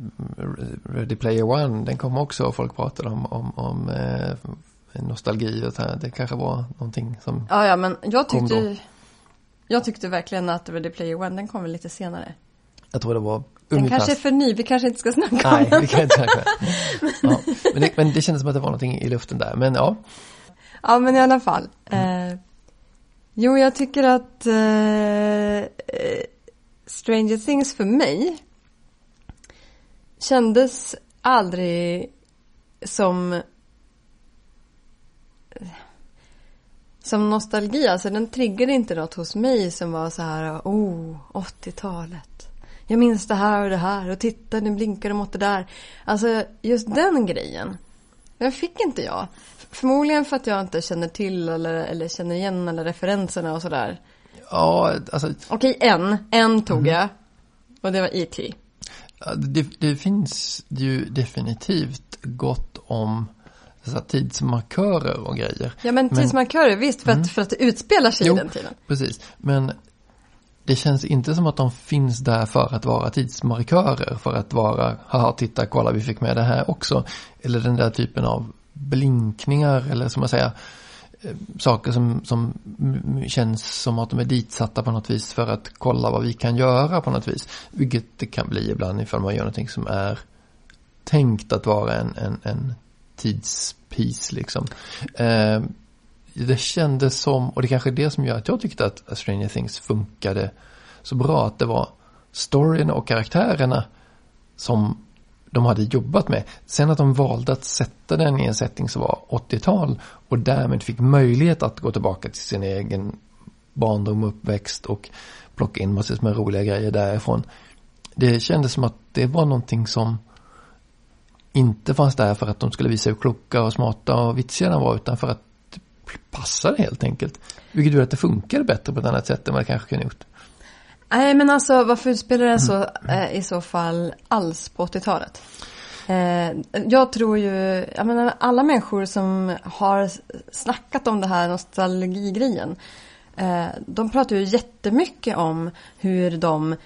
Ready Player One. Den kom också och folk pratade om, om, om eh, nostalgi och så här. Det kanske var någonting som... Ja, ja, men jag tyckte, jag tyckte verkligen att Ready Player One, den kom väl lite senare. Jag tror det var Den kanske är för ny, vi kanske inte ska snacka Nej, om den. det kan inte säga. Ja. Men, det, men det kändes som att det var någonting i luften där. Men ja, Ja, men i alla fall. Eh, jo, jag tycker att eh, eh, Stranger Things för mig kändes aldrig som som nostalgi. Alltså den triggade inte något hos mig som var så här, oh, 80-talet. Jag minns det här och det här och titta, nu blinkar de åt det där. Alltså just den grejen. Den fick inte jag. Förmodligen för att jag inte känner till eller, eller känner igen alla referenserna och sådär. ja alltså, Okej, en. En tog jag. Och det var E.T. det, det finns ju definitivt gott om så här, tidsmarkörer och grejer. Ja men tidsmarkörer, visst för att, för att det utspelar sig Jo. i den tiden. Precis, men det känns inte som att de finns där för att vara tidsmarkörer, för att vara, haha titta kolla vi fick med det här också. Eller den där typen av blinkningar eller som man säger, eh, saker som, som känns som att de är ditsatta på något vis för att kolla vad vi kan göra på något vis. Vilket det kan bli ibland ifall man gör någonting som är tänkt att vara en, en, en tidspis liksom. Eh, det kändes som, och det kanske är det som gör att jag tyckte att Stranger Things funkade så bra, att det var storyn och karaktärerna som de hade jobbat med. Sen att de valde att sätta den i en setting som var 80-tal och därmed fick möjlighet att gå tillbaka till sin egen barndom och uppväxt och plocka in massor med roliga grejer därifrån. Det kändes som att det var någonting som inte fanns där för att de skulle visa hur kloka och smarta och vitsiga de var utan för att passar helt enkelt. Vilket gör att det funkar bättre på ett annat sätt än vad det kanske kunde gjort. Nej, men alltså varför utspelar det så eh, i så fall alls på 80-talet? Eh, jag tror ju, jag menar alla människor som har snackat om det här nostalgigrejen. Eh, de pratar ju jättemycket om hur de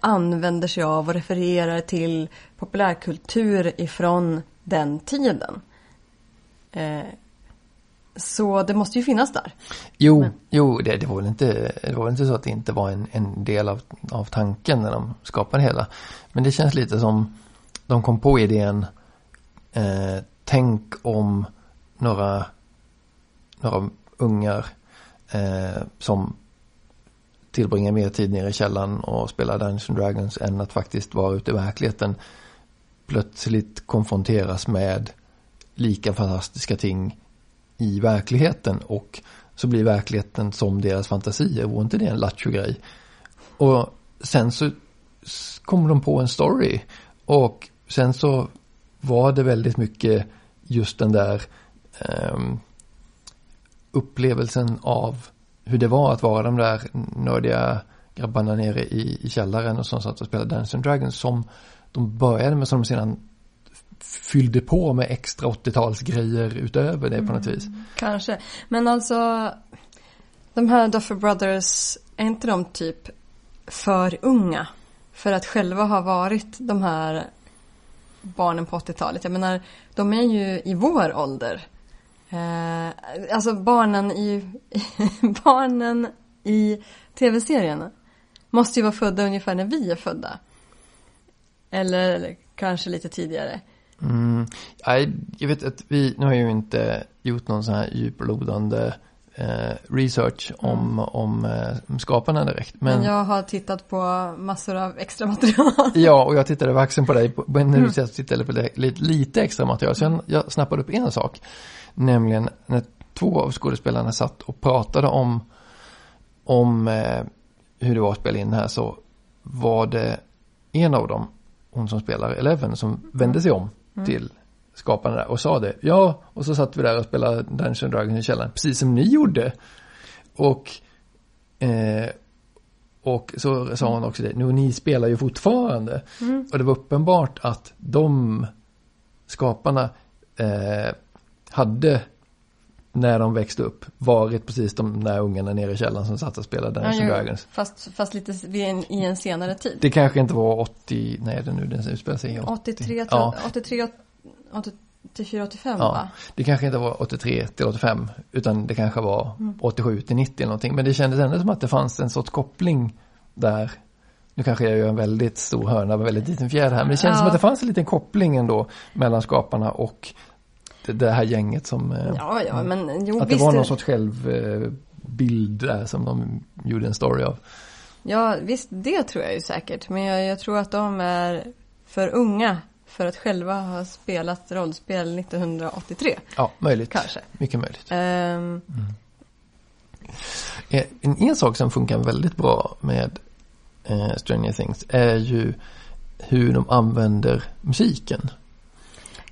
använder sig av och refererar till populärkultur ifrån den tiden. Eh, så det måste ju finnas där. Jo, Men- jo det, det, var väl inte, det var väl inte så att det inte var en, en del av, av tanken när de skapade hela. Men det känns lite som de kom på idén eh, tänk om några, några ungar eh, som tillbringar mer tid nere i källaren och spelar Dungeons and Dragons än att faktiskt vara ute i verkligheten plötsligt konfronteras med lika fantastiska ting i verkligheten och så blir verkligheten som deras fantasier. Vore inte det en lattjo-grej? Och sen så kom kommer de på en story och sen så var det väldigt mycket just den där ehm, upplevelsen av hur det var att vara de där nördiga grabbarna nere i, i källaren och som satt och spelade Dungeons and Dragons som de började med som de sedan fyllde på med extra 80-talsgrejer utöver det på något vis. Kanske. Men alltså, de här Duffer Brothers, är inte de typ för unga? För att själva ha varit de här barnen på 80-talet. Jag menar, de är ju i vår ålder. Eh, alltså barnen i, [LAUGHS] barnen i tv-serien måste ju vara födda ungefär när vi är födda. Eller, eller kanske lite tidigare. Mm. Jag vet att vi, nu har jag ju inte gjort någon sån här djuplodande eh, research om, om eh, skaparna direkt. Men, Men jag har tittat på massor av extra material. ja, och jag tittade vaxen på dig på, när du mm. tittade på det, lite, lite extra material. Så jag, jag snappade upp en sak. Nämligen när två av skådespelarna satt och pratade om, om eh, hur det var att spela in det här så var det en av dem, hon som spelar Eleven, som vände sig om till skaparna där och sa det. Ja, och så satt vi där och spelade Dungeons and Dragons i källaren, precis som ni gjorde. Och, eh, och så sa hon också det, nu ni spelar ju fortfarande. Och det var uppenbart att de skaparna eh, hade när de växte upp varit precis de där ungarna nere i källaren som satt och spelade Dungeons jo, Dragons. Fast, fast lite en, i en senare tid. Det kanske inte var 80, nej det är nu den utspelar sig i 80. 83, tror Ja. jag, 83, 84, 85 Ja, va? det kanske inte var 83 till 85 utan det kanske var Mm. 87 till 90 eller någonting. Men det kändes ändå som att det fanns en sorts koppling där. Nu kanske jag gör en väldigt stor hörna en väldigt liten fjäder här. Men det kändes Ja. som att det fanns en liten koppling ändå mellan skaparna och det, det här gänget som... eh, Ja, ja, men jo att det var någon sorts självbild där som de gjorde en story av. Ja, visst, det tror jag ju säkert. Men jag, jag tror att de är för unga för att själva ha spelat rollspel 1983. Ja, möjligt. Kanske. Mycket möjligt. Ehm, Eh, En, en sak som funkar väldigt bra med eh, Stranger Things är ju hur de använder musiken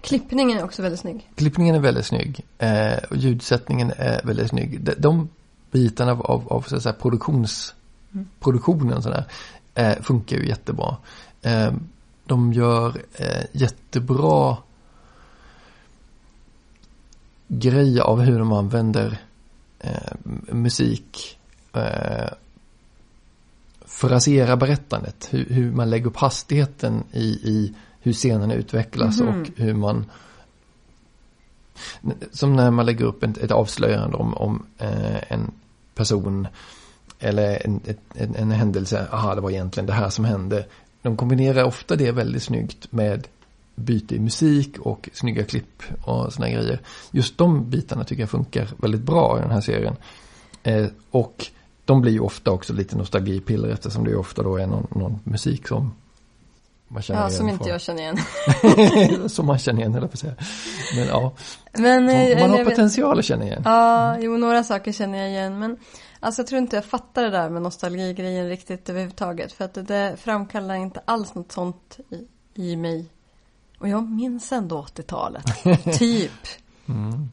klippningen är också väldigt snygg. Klippningen är väldigt snygg eh, och ljudsättningen är väldigt snygg. De, de bitarna av, av, av så att säga, produktions, produktionen sådär, eh, funkar ju jättebra. Eh, de gör eh, jättebra grej av hur de använder eh, musik eh, frasera berättandet. Hur, hur man lägger upp hastigheten i, i hur scenerna utvecklas Mhm. och hur man som när man lägger upp ett, ett avslöjande om, om eh, en person eller en, en, en händelse, aha det var egentligen det här som hände. De kombinerar ofta det väldigt snyggt med byte i musik och snygga klipp och sådana grejer. Just de bitarna tycker jag funkar väldigt bra i den här serien. Eh, och de blir ju ofta också lite nostalgipiller eftersom det ofta då är någon, någon musik som man känner Ja, igen som inte jag känner igen. [LAUGHS] som man känner igen, jag på säga. Men ja, Men, eh, man eller har potential att känna igen. Ja, jo, några saker känner jag igen. Men alltså, jag tror inte jag fattar det där med nostalgigrejen riktigt överhuvudtaget. För att det, det framkallar inte alls något sånt i, i mig. Och jag minns ändå 80-talet. [LAUGHS] typ. Mm.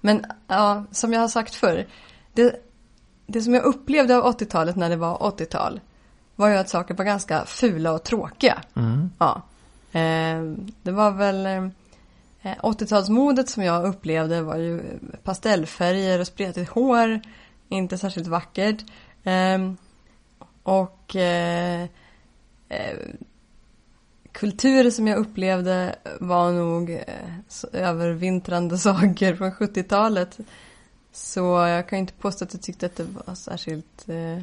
Men ja, som jag har sagt förr. Det, det som jag upplevde av 80-talet när det var 80-tal var ju att saker var ganska fula och tråkiga. Mm. Ja. Eh, det var väl eh, 80-talsmodet som jag upplevde var ju pastellfärger och spretigt hår. Inte särskilt vackert. Eh, och eh, eh, kultur som jag upplevde var nog eh, övervintrande [LAUGHS] saker från 70-talet. Så jag kan inte påstå att jag tyckte att det var särskilt eh,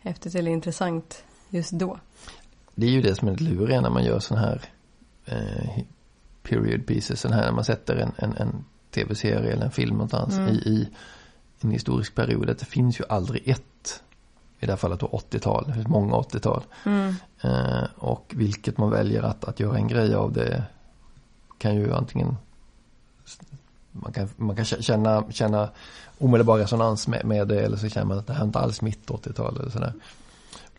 häftigt eller intressant just då. Det är ju det som är lite luriga när man gör sådana här eh, period pieces, här när man sätter en, en, en tv-serie eller en film någonstans Mm. i, i en historisk period. Att det finns ju aldrig ett, i det här fallet då 80-tal, det finns många 80-tal. Mm. Eh, och vilket man väljer att, att göra en grej av det kan ju antingen man kan, man kan känna, känna omedelbar resonans med, med det eller så känner man att det här är inte alls mitt 80-tal eller sådär.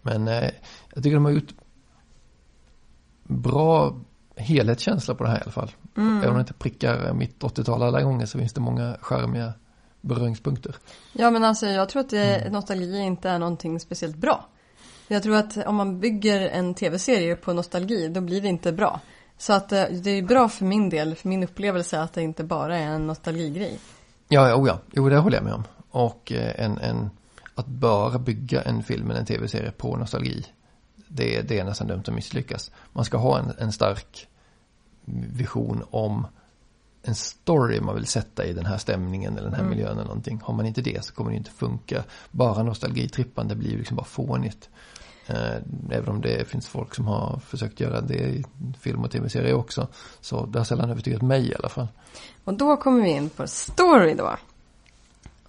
Men eh, jag tycker de har gjort bra helhetskänsla på det här i alla fall. Mm. Även om det inte prickar mitt 80-tal alla gånger så finns det många charmiga beröringspunkter. Ja men alltså jag tror att det, nostalgi inte är någonting speciellt bra. Jag tror att om man bygger en tv-serie på nostalgi då blir det inte bra. Så att eh, det är bra för min del, för min upplevelse att det inte bara är en nostalgigrej. Ja, ja, oh ja. Jo, det håller jag med om. Och eh, en, en, att bara bygga en film eller en tv-serie på nostalgi, det, det är nästan dömt att misslyckas. Man ska ha en, en stark vision om en story man vill sätta i den här stämningen eller den här Mm. miljön eller någonting. Har man inte det så kommer det inte funka. Bara nostalgitrippande blir liksom bara fånigt. Eh, Även om det finns folk som har försökt göra det i film och tv-serier också. Så det har sällan övertygat mig i alla fall. Och då kommer vi in på story då.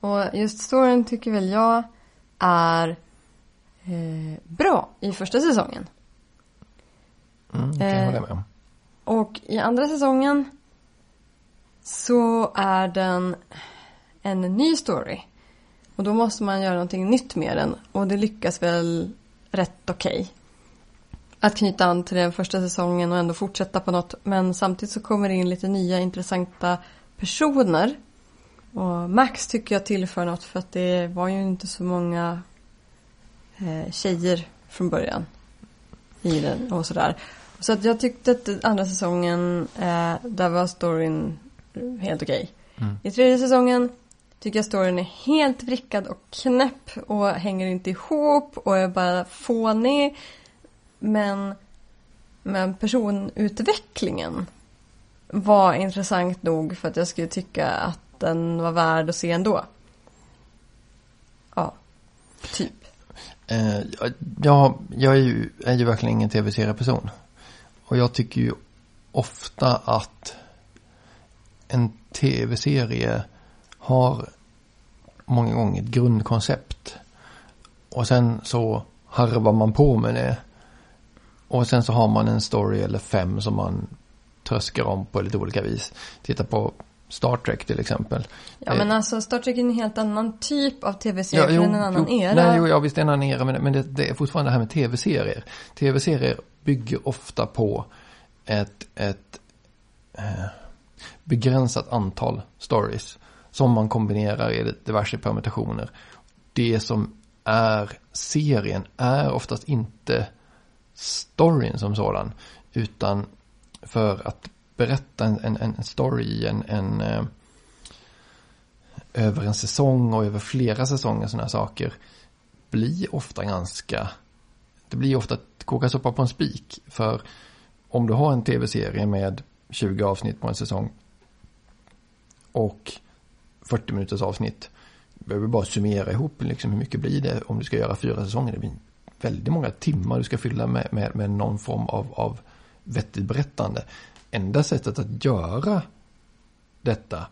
Och just storyn tycker väl jag är eh, bra i första säsongen. Mm, kan jag Eh, hålla med om. Och i andra säsongen så är den en ny story. Och då måste man göra någonting nytt med den. Och det lyckas väl rätt okej. Att knyta an till den första säsongen och ändå fortsätta på något. Men samtidigt så kommer det in lite nya intressanta personer. Och Max tycker jag tillför något för att det var ju inte så många eh, tjejer från början. I den och sådär. Så att jag tyckte att andra säsongen, eh, där var storyn helt okej. Mm. I tredje säsongen tycker jag storyn är helt vrickad och knäpp och hänger inte ihop och är bara fånig. Men, men personutvecklingen var intressant nog för att jag skulle tycka att den var värd att se ändå. Ja, typ. Eh, ja, jag är ju, är ju verkligen ingen tv-serieperson. Och jag tycker ju ofta att en tv-serie har många gånger ett grundkoncept. Och sen så harvar man på med det. Och sen så har man en story eller fem som man tröskar om på lite olika vis. Titta på Star Trek till exempel. Ja Eh, men alltså Star Trek är en helt annan typ av tv-serie, Ja, jo, en annan jo, era. Nej, jo, ja, visst det är en annan era, men, men det, det är fortfarande det här med tv-serier. Tv-serier bygger ofta på ett, ett eh, begränsat antal stories som man kombinerar i diverse permutationer. Det som är serien är oftast inte storyn som sådan, utan för att berätta en, en, en story, en, en eh, över en säsong och över flera säsonger sådana här saker blir ofta ganska, det blir ofta att koka soppa på en spik. För om du har en tv-serie med 20 avsnitt på en säsong och 40 minuters avsnitt, behöver bara summera ihop liksom hur mycket blir det om du ska göra fyra säsonger. Det blir väldigt många timmar du ska fylla med, med, med någon form av, av vettigt berättande. Enda sättet att göra detta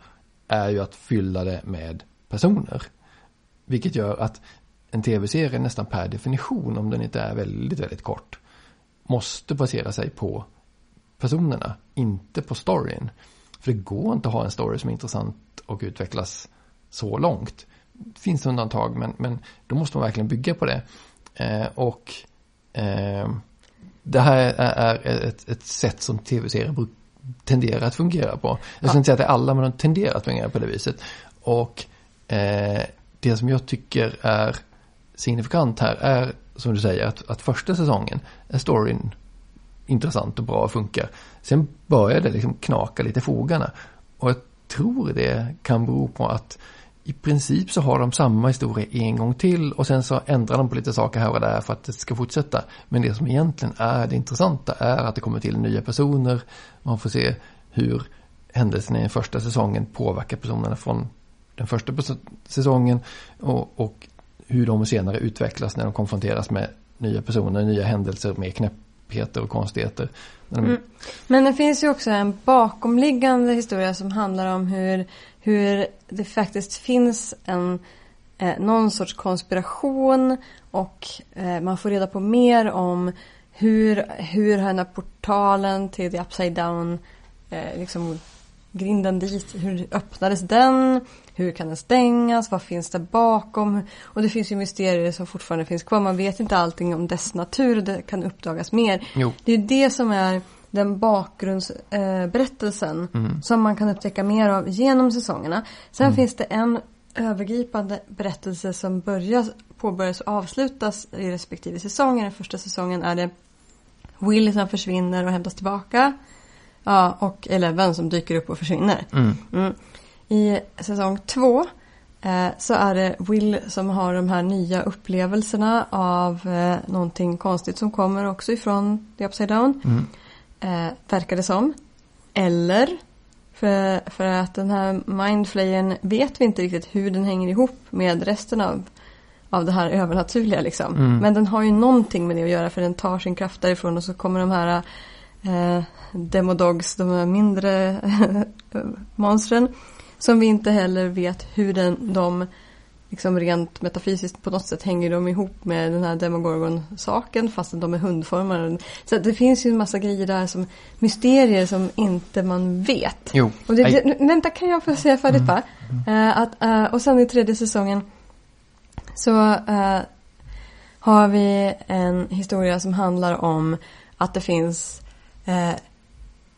är ju att fylla det med personer. Vilket gör att en tv-serie nästan per definition, om den inte är väldigt, väldigt kort, måste basera sig på personerna, inte på storyn. För det går inte att ha en story som är intressant och utvecklas så långt. Det finns undantag, men, men då måste man verkligen bygga på det. Eh, och eh, det här är, är ett, ett sätt som tv-serier tenderar att fungera på. Jag ska Ja. inte säga att det är alla, men de tenderar att fungera på det viset. Och eh, det som jag tycker är signifikant här är, som du säger, att, att första säsongen är storyn intressant och bra och funkar. Sen börjar det liksom knaka lite i fogarna. Och jag tror det kan bero på att i princip så har de samma historia en gång till och sen så ändrar de på lite saker här och där för att det ska fortsätta. Men det som egentligen är det intressanta är att det kommer till nya personer. Man får se hur händelserna i den första säsongen påverkar personerna från den första säsongen och, och hur de senare utvecklas när de konfronteras med nya personer, nya händelser mer knäpp, knepigheter och konstigheter. Mm. Men det finns ju också en bakomliggande historia som handlar om hur, hur det faktiskt finns en eh, någon sorts konspiration och eh, man får reda på mer om hur, hur den här portalen till the upside down, eh, liksom grinden dit, hur öppnades den? Hur kan den stängas? Vad finns där bakom? Och det finns ju mysterier som fortfarande finns kvar. Man vet inte allting om dess natur. Det kan uppdagas mer. Jo. Det är det som är den bakgrundsberättelsen eh, berättelsen Mm. som man kan upptäcka mer av genom säsongerna. Sen Mm. finns det en övergripande berättelse som börjar, påbörjas och avslutas i respektive säsong. I den första säsongen är det Will som försvinner och hämtas tillbaka. Ja, och Eleven som dyker upp och försvinner. Mm. Mm. I säsong två eh, så är det Will som har de här nya upplevelserna av eh, någonting konstigt som kommer också ifrån The Upside Down. Mm. Eh, verkar det som. Eller för, för att den här mindflayern vet vi inte riktigt hur den hänger ihop med resten av, av det här övernaturliga liksom. Mm. Men den har ju någonting med det att göra för den tar sin kraft därifrån och så kommer de här eh, Demodogs, de här mindre [LAUGHS] monstren. Som vi inte heller vet hur den, de liksom rent metafysiskt på något sätt hänger de ihop med den här Demogorgon-saken fast de är hundformade. Så det finns ju en massa grejer där som mysterier som inte man vet. Jo. Och det, vänta, kan jag få säga färdigt bara? Eh, att, eh, och sen i tredje säsongen så eh, har vi en historia som handlar om att det finns eh,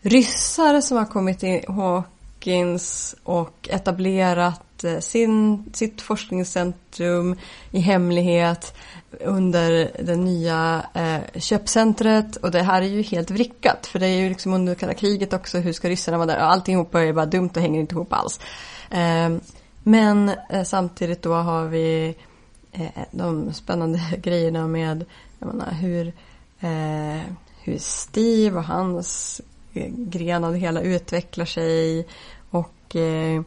ryssar som har kommit till Hawkins och etablerat eh, sin, sitt forskningscentrum i hemlighet under det nya eh, köpcentret och det här är ju helt vrickat för det är ju liksom under kalla kriget också, hur ska ryssarna vara där? Alltihopa är bara dumt och hänger inte ihop alls. Eh, men eh, samtidigt då har vi eh, de spännande [LAUGHS] grejerna med jag menar, hur, eh, hur Steve och hans eh, gren av det hela utvecklar sig och eh,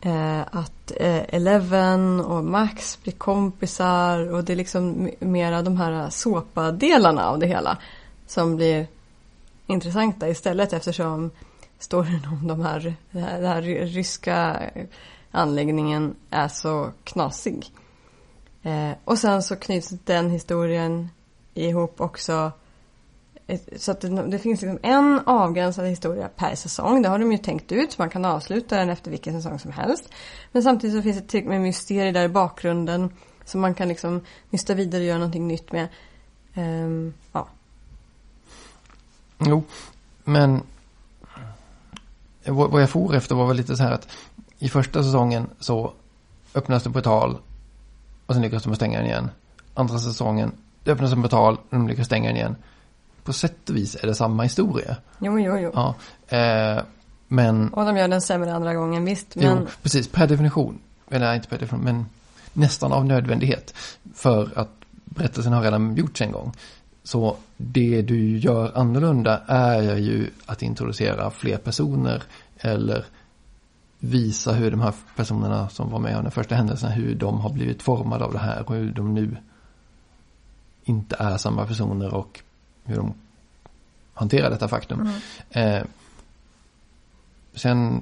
eh, att eh, Eleven och Max blir kompisar och det är liksom mera de här såpadelarna av det hela som blir intressanta istället eftersom storyn om de här, den här, den här ryska anläggningen är så knasig. Eh, och sen så knyts den historien ihop också Eh, så att det, det finns liksom en avgränsad historia per säsong. Det har de ju tänkt ut. Så man kan avsluta den efter vilken säsong som helst. Men samtidigt så finns det tillräckligt med mysterier där i bakgrunden. Som man kan liksom nysta vidare och göra någonting nytt med. Um, ja. Jo, men vad jag for efter var väl lite så här att i första säsongen så öppnas det portal och sen lyckas de stänga den igen. Andra säsongen, det öppnas en portal och de lyckas stänga den igen. På sätt och vis är det samma historia. Jo, jo, jo. Ja, eh, men Och de gör den sämre andra gången, visst. Men Jo, precis. Per definition. Eller inte per definition, men nästan av nödvändighet. För att berättelsen har redan gjorts en gång. Så det du gör annorlunda är ju att introducera fler personer eller visa hur de här personerna som var med om den första händelsen, hur de har blivit formade av det här och hur de nu inte är samma personer och hur de hanterar detta faktum. Mm. Eh, sen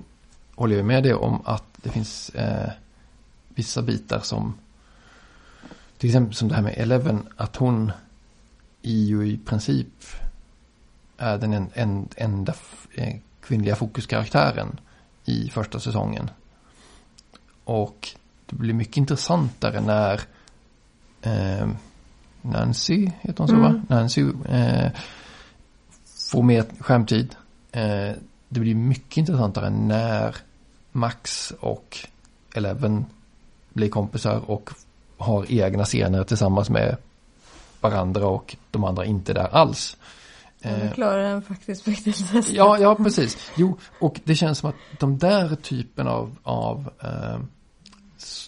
håller jag med dig om att det finns eh, vissa bitar som till exempel som det här med Eleven, att hon är ju i princip är den en, en, enda eh, kvinnliga fokuskaraktären i första säsongen. Och det blir mycket intressantare när eh, Nancy, heter hon så Mm. va? Nancy eh, får mer skärmtid. Eh, det blir mycket intressantare när Max och Eleven blir kompisar och har egna scener tillsammans med varandra och de andra inte där alls. Nu klarar den faktiskt riktigt Ja, ja, precis. Jo, och det känns som att de där typen av, av eh,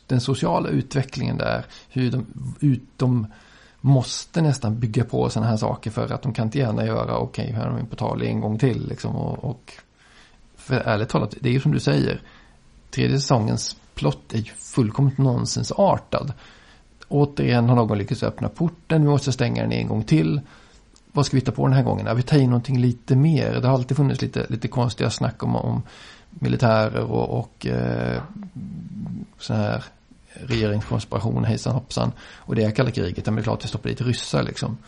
den sociala utvecklingen där, hur de, ut, de måste nästan bygga på sådana här saker för att de kan inte gärna göra, okej, okay, här har vi en portal en gång till liksom och, och för ärligt talat, det är ju som du säger, tredje säsongens plott är ju fullkomligt nonsensartad. Återigen har någon lyckats öppna porten, vi måste stänga den en gång till. Vad ska vi hitta på den här gången? Ja, vi tar in någonting lite mer. Det har alltid funnits lite, lite konstiga snack om, om militärer och, och eh, så här regeringskonspiration hejsan hoppsan. Och det är kalla kriget, men det är klart att vi stoppar dit ryssar liksom.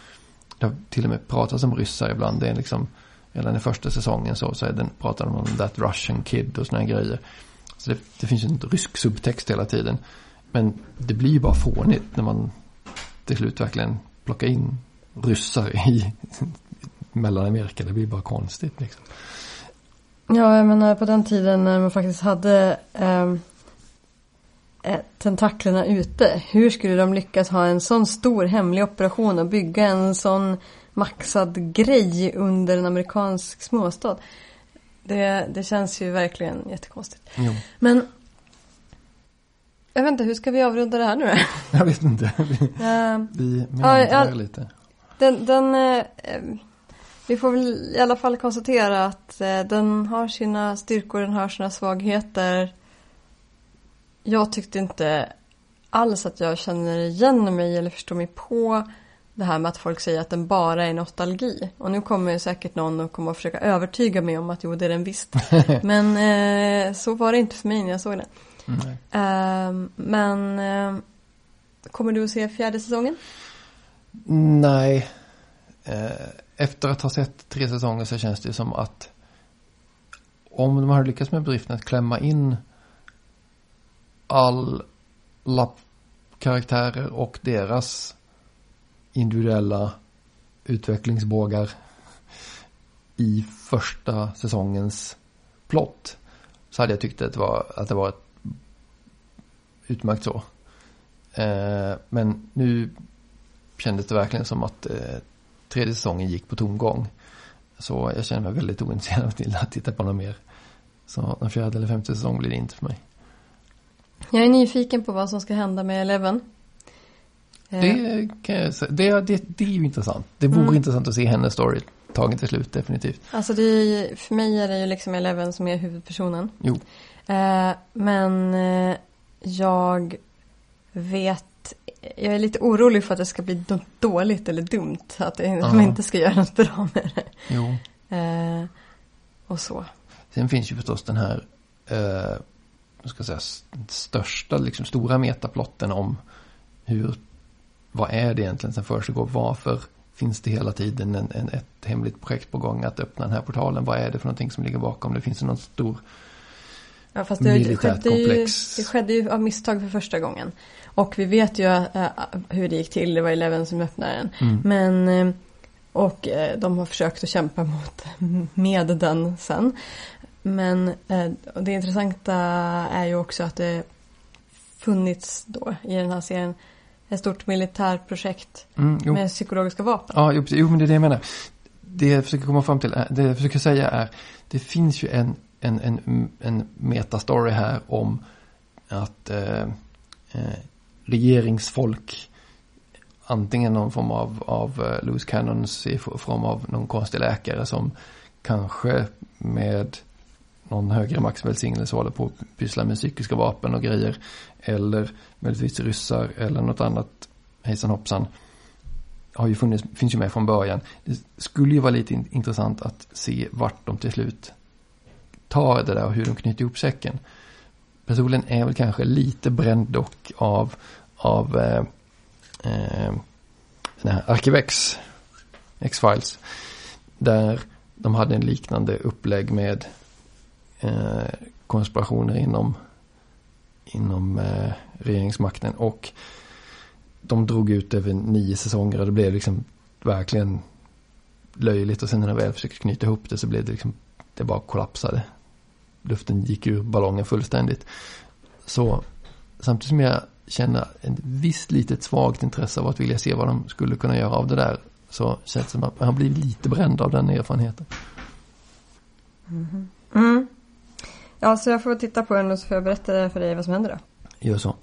Det har till och med pratats om ryssar ibland. Det är liksom, redan i första säsongen så, så är den, pratar de om that Russian kid och sådana grejer. Så det, det finns ju en rysk subtext hela tiden. Men det blir ju bara fånigt när man till slut verkligen plockar in ryssar i Mellanamerika. Det blir bara konstigt liksom. Ja, jag menar på den tiden när man faktiskt hade eh, tentaklerna ute. Hur skulle de lyckas ha en sån stor hemlig operation och bygga en sån maxad grej under en amerikansk småstad? Det, det känns ju verkligen jättekonstigt. Jo. Men jag vet inte, hur ska vi avrunda det här nu då? [LAUGHS] Jag vet inte. Vi, Ehm, vi ja. meandrar lite. Den, den eh, eh, vi får väl i alla fall konstatera att eh, den har sina styrkor, den har sina svagheter. Jag tyckte inte alls att jag känner igen mig eller förstår mig på det här med att folk säger att den bara är nostalgi. Och nu kommer ju säkert någon och kommer att försöka övertyga mig om att jo, det är den visst. [LAUGHS] Men eh, så var det inte för mig när jag såg den. Ehm, men eh, kommer du att se fjärde säsongen? Nej. Eh, Efter att ha sett tre säsonger så känns det som att om de har lyckats med bedriften att klämma in alla karaktärer och deras individuella utvecklingsbågar i första säsongens plott så hade jag tyckt att det var, att det var ett utmärkt så. Eh, men nu kändes det verkligen som att eh, tredje säsongen gick på tomgång. Så jag känner mig väldigt ointresserad av att titta på något mer. Så den fjärde eller femte säsongen blir det inte för mig. Jag är nyfiken på vad som ska hända med Eleven. Eh, Det, kan jag säga. Det, det, det är ju intressant. Det vore Mm. intressant att se hennes story tagen till slut, definitivt. Alltså det är, för mig är det ju liksom Eleven som är huvudpersonen. Jo. Eh, men eh, jag vet, jag är lite orolig för att det ska bli något dåligt eller dumt. Att de inte ska göra något bra med det. Jo. Eh, och så. Sen finns ju förstås den här, eh, ska säga, största, liksom stora metaplotten om hur, vad är det egentligen som försiggår? Varför finns det hela tiden en, en, ett hemligt projekt på gång att öppna den här portalen? Vad är det för någonting som ligger bakom? Det finns ju någon stor, Ja, fast det, Militärt skedde ju, det skedde ju av misstag för första gången. Och vi vet ju eh, hur det gick till. Det var Eleven som öppnade den. mm, Men, eh, och eh, de har försökt att kämpa mot, med den sen. Men eh, det intressanta är ju också att det funnits då i den här serien ett stort militärprojekt mm, med psykologiska vapen. Ja, jo, jo, men det är det jag menar. Det jag försöker komma fram till, det jag försöker säga är, det finns ju en, en, en, en metastory här om att eh, eh, regeringsfolk, antingen någon form av, av eh, loose cannons i form av någon konstig läkare som kanske med någon högre maxvälsignelse håller på att pyssla med psykiska vapen och grejer. Eller möjligtvis ryssar eller något annat hejsan hoppsan har ju funnits, finns ju med från början. Det skulle ju vara lite in, intressant att se vart de till slut tar det där och hur de knyter ihop säcken. Personligen är väl kanske lite bränd dock av, av eh, eh, den här Arkivex, X-Files, där de hade en liknande upplägg med eh, konspirationer inom, inom eh, regeringsmakten och de drog ut över nio säsonger och det blev liksom verkligen löjligt och sen när de väl försökte knyta ihop det så blev det liksom det bara kollapsade. Luften gick ur ballongen fullständigt. Så samtidigt som jag känner ett visst litet svagt intresse av att vilja se vad de skulle kunna göra av det där så känns det som att man har blivit lite bränd av den erfarenheten. Mm. Mm. Ja, så jag får titta på den och så får jag berätta för dig vad som händer då. Gör så.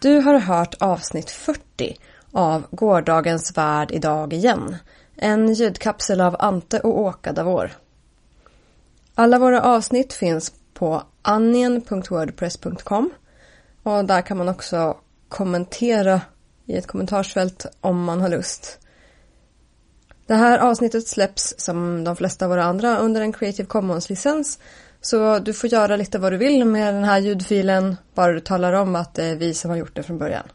Du har hört avsnitt 40 av Gårdagens värld idag igen. En ljudkapsel av Ante och Åka Davor. Alla våra avsnitt finns på annien.wordpress.com och där kan man också kommentera i ett kommentarsfält om man har lust. Det här avsnittet släpps som de flesta av våra andra under en Creative Commons-licens så du får göra lite vad du vill med den här ljudfilen bara du talar om att det är vi som har gjort det från början.